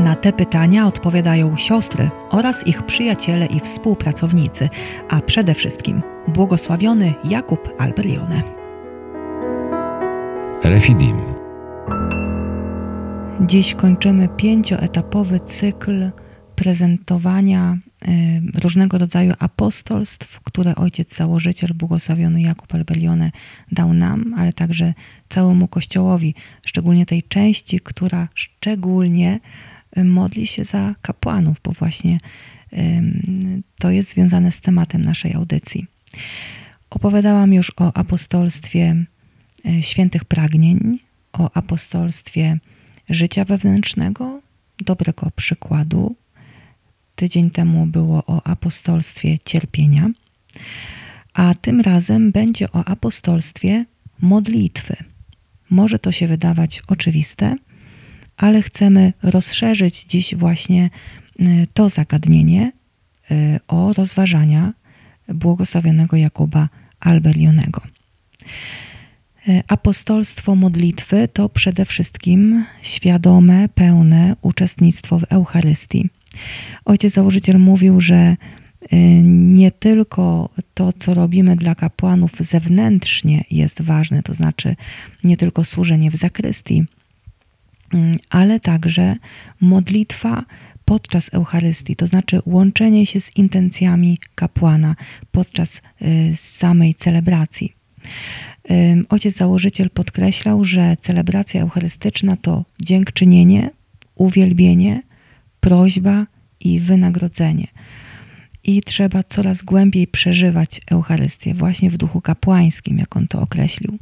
Na te pytania odpowiadają siostry oraz ich przyjaciele i współpracownicy, a przede wszystkim błogosławiony Jakub Alberione. Refidim. Dziś kończymy pięcioetapowy cykl prezentowania y, różnego rodzaju apostolstw, które ojciec założyciel, błogosławiony Jakub Alberione dał nam, ale także całemu Kościołowi, szczególnie tej części, która szczególnie modli się za kapłanów, bo właśnie to jest związane z tematem naszej audycji. Opowiadałam już o apostolstwie e, świętych pragnień, o apostolstwie życia wewnętrznego, dobrego przykładu. Tydzień temu było o apostolstwie cierpienia, a tym razem będzie o apostolstwie modlitwy. Może to się wydawać oczywiste, ale chcemy rozszerzyć dziś właśnie y, to zagadnienie y, o rozważania błogosławionego Jakuba Alberionego. Y, apostolstwo modlitwy to przede wszystkim świadome, pełne uczestnictwo w Eucharystii. Ojciec założyciel mówił, że nie tylko to, co robimy dla kapłanów zewnętrznie jest ważne, to znaczy nie tylko służenie w zakrystii, ale także modlitwa podczas Eucharystii, to znaczy łączenie się z intencjami kapłana podczas y, samej celebracji. Ojciec założyciel podkreślał, że celebracja eucharystyczna to dziękczynienie, uwielbienie, prośba i wynagrodzenie i trzeba coraz głębiej przeżywać Eucharystię, właśnie w duchu kapłańskim, jak on to określił.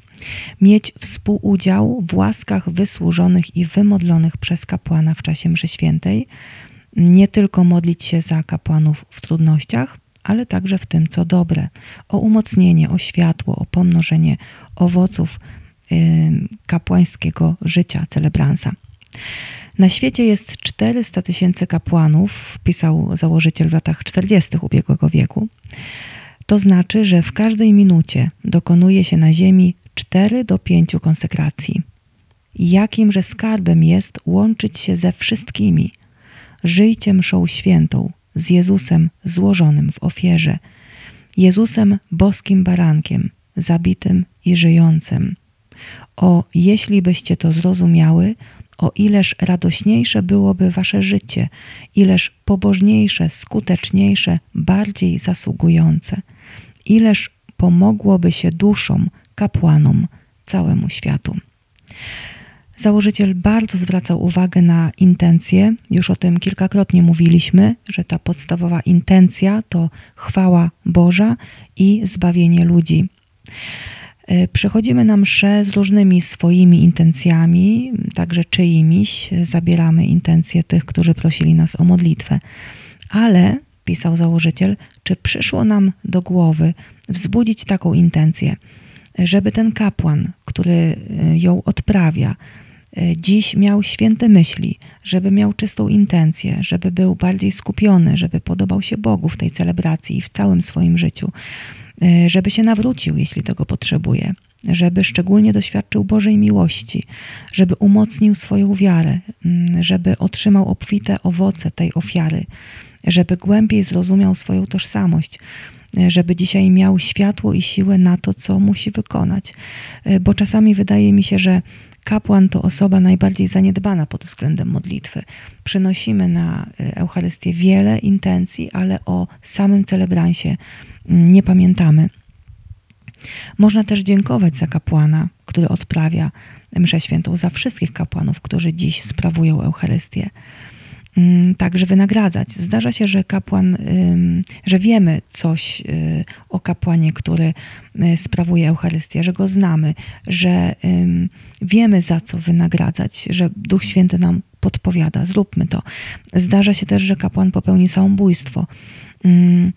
Mieć współudział w łaskach wysłużonych i wymodlonych przez kapłana w czasie mszy świętej, nie tylko modlić się za kapłanów w trudnościach, ale także w tym, co dobre, o umocnienie, o światło, o pomnożenie owoców kapłańskiego życia celebransa. Na świecie jest 400 tysięcy kapłanów, pisał założyciel w latach 40. ubiegłego wieku. To znaczy, że w każdej minucie dokonuje się na ziemi 4 do 5 konsekracji. Jakimże skarbem jest łączyć się ze wszystkimi. Żyjcie mszą świętą z Jezusem złożonym w ofierze, Jezusem boskim barankiem, zabitym i żyjącym. O, jeśli byście to zrozumiały, o ileż radośniejsze byłoby wasze życie, ileż pobożniejsze, skuteczniejsze, bardziej zasługujące, ileż pomogłoby się duszom, kapłanom, całemu światu. Założyciel bardzo zwracał uwagę na intencje. Już o tym kilkakrotnie mówiliśmy, że ta podstawowa intencja to chwała Boża i zbawienie ludzi. E, przychodzimy na msze z różnymi swoimi intencjami, także czyimiś. Zabieramy intencje tych, którzy prosili nas o modlitwę. Ale, pisał założyciel, czy przyszło nam do głowy wzbudzić taką intencję, żeby ten kapłan, który e, ją odprawia, e, dziś miał święte myśli, żeby miał czystą intencję, żeby był bardziej skupiony, żeby podobał się Bogu w tej celebracji i w całym swoim życiu, żeby się nawrócił, jeśli tego potrzebuje, żeby szczególnie doświadczył Bożej miłości, żeby umocnił swoją wiarę, mm, żeby otrzymał obfite owoce tej ofiary, żeby głębiej zrozumiał swoją tożsamość, e, żeby dzisiaj miał światło i siłę na to, co musi wykonać. E, bo czasami wydaje mi się, że kapłan to osoba najbardziej zaniedbana pod względem modlitwy. Przynosimy na Eucharystię wiele intencji, ale o samym celebransie nie pamiętamy. Można też dziękować za kapłana, który odprawia mszę świętą, za wszystkich kapłanów, którzy dziś sprawują Eucharystię. Mm, także wynagradzać. Zdarza się, że kapłan, że wiemy coś y, o kapłanie, który y, sprawuje Eucharystię, że go znamy, że wiemy za co wynagradzać, że Duch Święty nam podpowiada, zróbmy to. Zdarza się też, że kapłan popełni samobójstwo. Mm,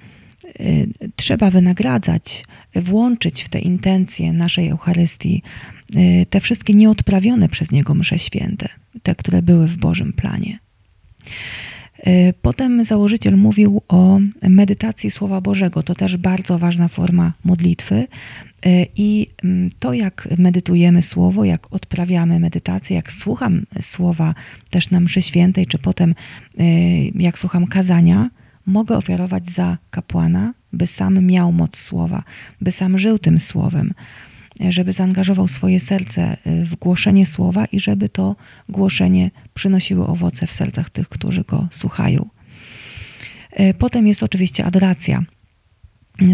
y, trzeba wynagradzać, włączyć w te intencje naszej Eucharystii te wszystkie nieodprawione przez niego msze święte, te, które były w Bożym planie. Y, potem założyciel mówił o medytacji Słowa Bożego. To też bardzo ważna forma modlitwy. Y, I mm, to, jak medytujemy Słowo, jak odprawiamy medytację, jak słucham Słowa też na mszy świętej, czy potem y, jak słucham kazania, mogę ofiarować za kapłana, by sam miał moc Słowa, by sam żył tym Słowem żeby zaangażował swoje serce y, w głoszenie słowa i żeby to głoszenie przynosiło owoce w sercach tych, którzy go słuchają. Y, potem jest oczywiście adoracja.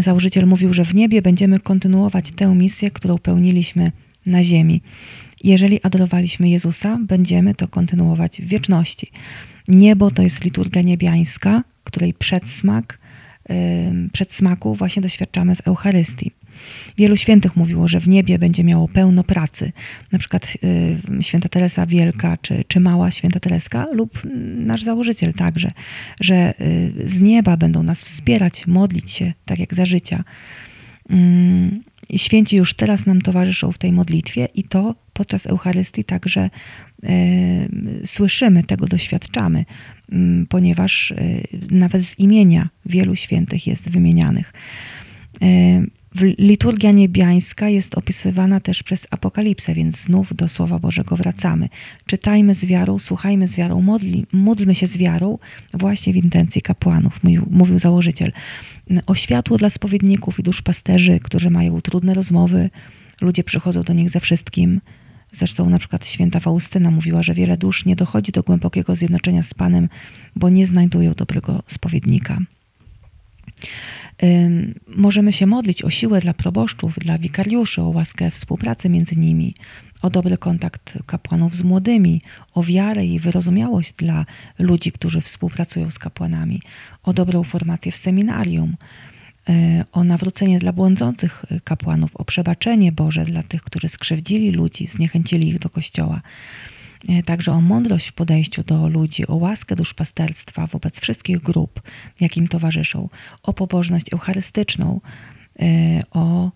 Założyciel mówił, że w niebie będziemy kontynuować tę misję, którą pełniliśmy na ziemi. Jeżeli adorowaliśmy Jezusa, będziemy to kontynuować w wieczności. Niebo to jest liturgia niebiańska, której przedsmak, przedsmaku właśnie doświadczamy w Eucharystii. Wielu świętych mówiło, że w niebie będzie miało pełno pracy. Na przykład y, święta Teresa Wielka, czy, czy mała święta Tereska, lub nasz założyciel także, że y, z nieba będą nas wspierać, modlić się, tak jak za życia. I święci już teraz nam towarzyszą w tej modlitwie i to podczas Eucharystii także y, słyszymy, tego doświadczamy, mm, ponieważ nawet z imienia wielu świętych jest wymienianych. Liturgia niebiańska jest opisywana też przez Apokalipsę, więc znów do Słowa Bożego wracamy. Czytajmy z wiarą, słuchajmy z wiarą, modli, módlmy się z wiarą właśnie w intencji kapłanów, mówił, mówił założyciel. O światło dla spowiedników i duszpasterzy, którzy mają trudne rozmowy, ludzie przychodzą do nich ze wszystkim. Zresztą na przykład święta Faustyna mówiła, że wiele dusz nie dochodzi do głębokiego zjednoczenia z Panem, bo nie znajdują dobrego spowiednika. Możemy się modlić o siłę dla proboszczów, dla wikariuszy, o łaskę współpracy między nimi, o dobry kontakt kapłanów z młodymi, o wiarę i wyrozumiałość dla ludzi, którzy współpracują z kapłanami, o dobrą formację w seminarium, e, o nawrócenie dla błądzących kapłanów, o przebaczenie Boże dla tych, którzy skrzywdzili ludzi, zniechęcili ich do kościoła. E, także o mądrość w podejściu do ludzi, o łaskę duszpasterstwa wobec wszystkich grup, jakim towarzyszą, o pobożność eucharystyczną, e, o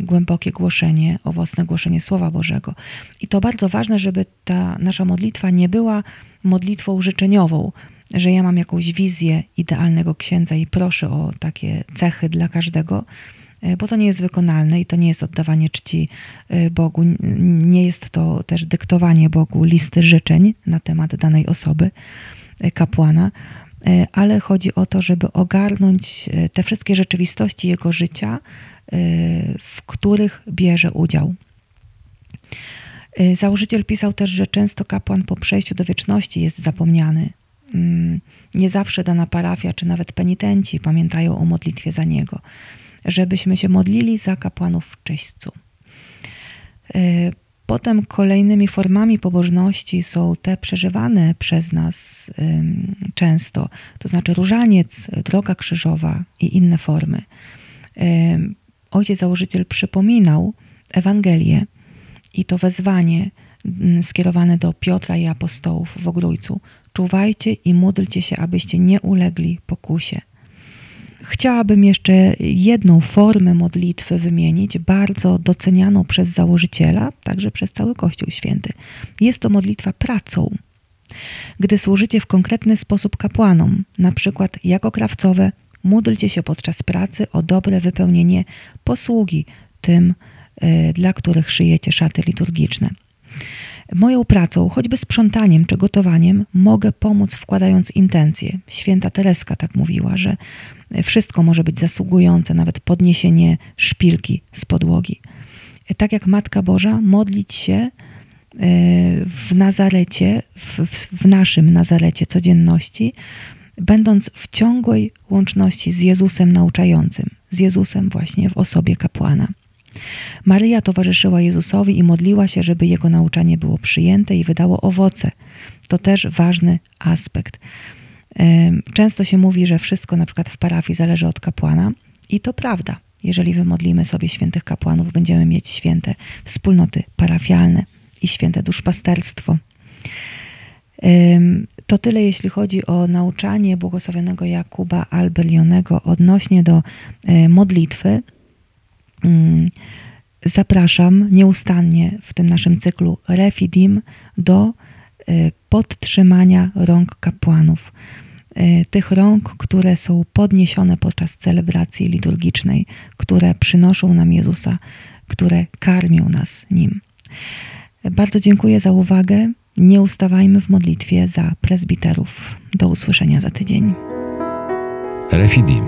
głębokie głoszenie, owocne głoszenie Słowa Bożego. I to bardzo ważne, żeby ta nasza modlitwa nie była modlitwą życzeniową, że ja mam jakąś wizję idealnego księdza i proszę o takie cechy dla każdego, bo to nie jest wykonalne i to nie jest oddawanie czci e, Bogu. Nie jest to też dyktowanie Bogu listy życzeń na temat danej osoby, e, kapłana, ale chodzi o to, żeby ogarnąć te wszystkie rzeczywistości jego życia, w których bierze udział. Założyciel pisał też, że często kapłan po przejściu do wieczności jest zapomniany. Mm, nie zawsze dana parafia czy nawet penitenci pamiętają o modlitwie za niego żebyśmy się modlili za kapłanów w czyśćcu. E, potem kolejnymi formami pobożności są te przeżywane przez nas często, to znaczy różaniec, droga krzyżowa i inne formy. Ojciec założyciel przypominał Ewangelię i to wezwanie skierowane do Piotra i apostołów w Ogrójcu. Czuwajcie i módlcie się, abyście nie ulegli pokusie. Chciałabym jeszcze jedną formę modlitwy wymienić, bardzo docenianą przez założyciela, także przez cały Kościół Święty. Jest to modlitwa pracą. Gdy służycie w konkretny sposób kapłanom, na przykład jako krawcowe, módlcie się podczas pracy o dobre wypełnienie posługi tym, y, dla których szyjecie szaty liturgiczne. Moją pracą, choćby sprzątaniem czy gotowaniem, mogę pomóc wkładając intencje. Święta Tereska tak mówiła, że wszystko może być zasługujące, nawet podniesienie szpilki z podłogi. Tak jak Matka Boża, modlić się e, w Nazarecie, w, w naszym Nazarecie codzienności, będąc w ciągłej łączności z Jezusem nauczającym, z Jezusem właśnie w osobie kapłana. Maryja towarzyszyła Jezusowi i modliła się, żeby jego nauczanie było przyjęte i wydało owoce. To też ważny aspekt. Często się mówi, że wszystko na przykład w parafii zależy od kapłana i to prawda. Jeżeli wymodlimy sobie świętych kapłanów, będziemy mieć święte wspólnoty parafialne i święte duszpasterstwo. To tyle, jeśli chodzi o nauczanie błogosławionego Jakuba Albelionego odnośnie do y, modlitwy. Ym, Zapraszam nieustannie w tym naszym cyklu Refidim do y, podtrzymania rąk kapłanów. Y, Tych rąk, które są podniesione podczas celebracji liturgicznej, które przynoszą nam Jezusa, które karmią nas Nim. Bardzo dziękuję za uwagę. Nie ustawajmy w modlitwie za prezbiterów. Do usłyszenia za tydzień. Refidim.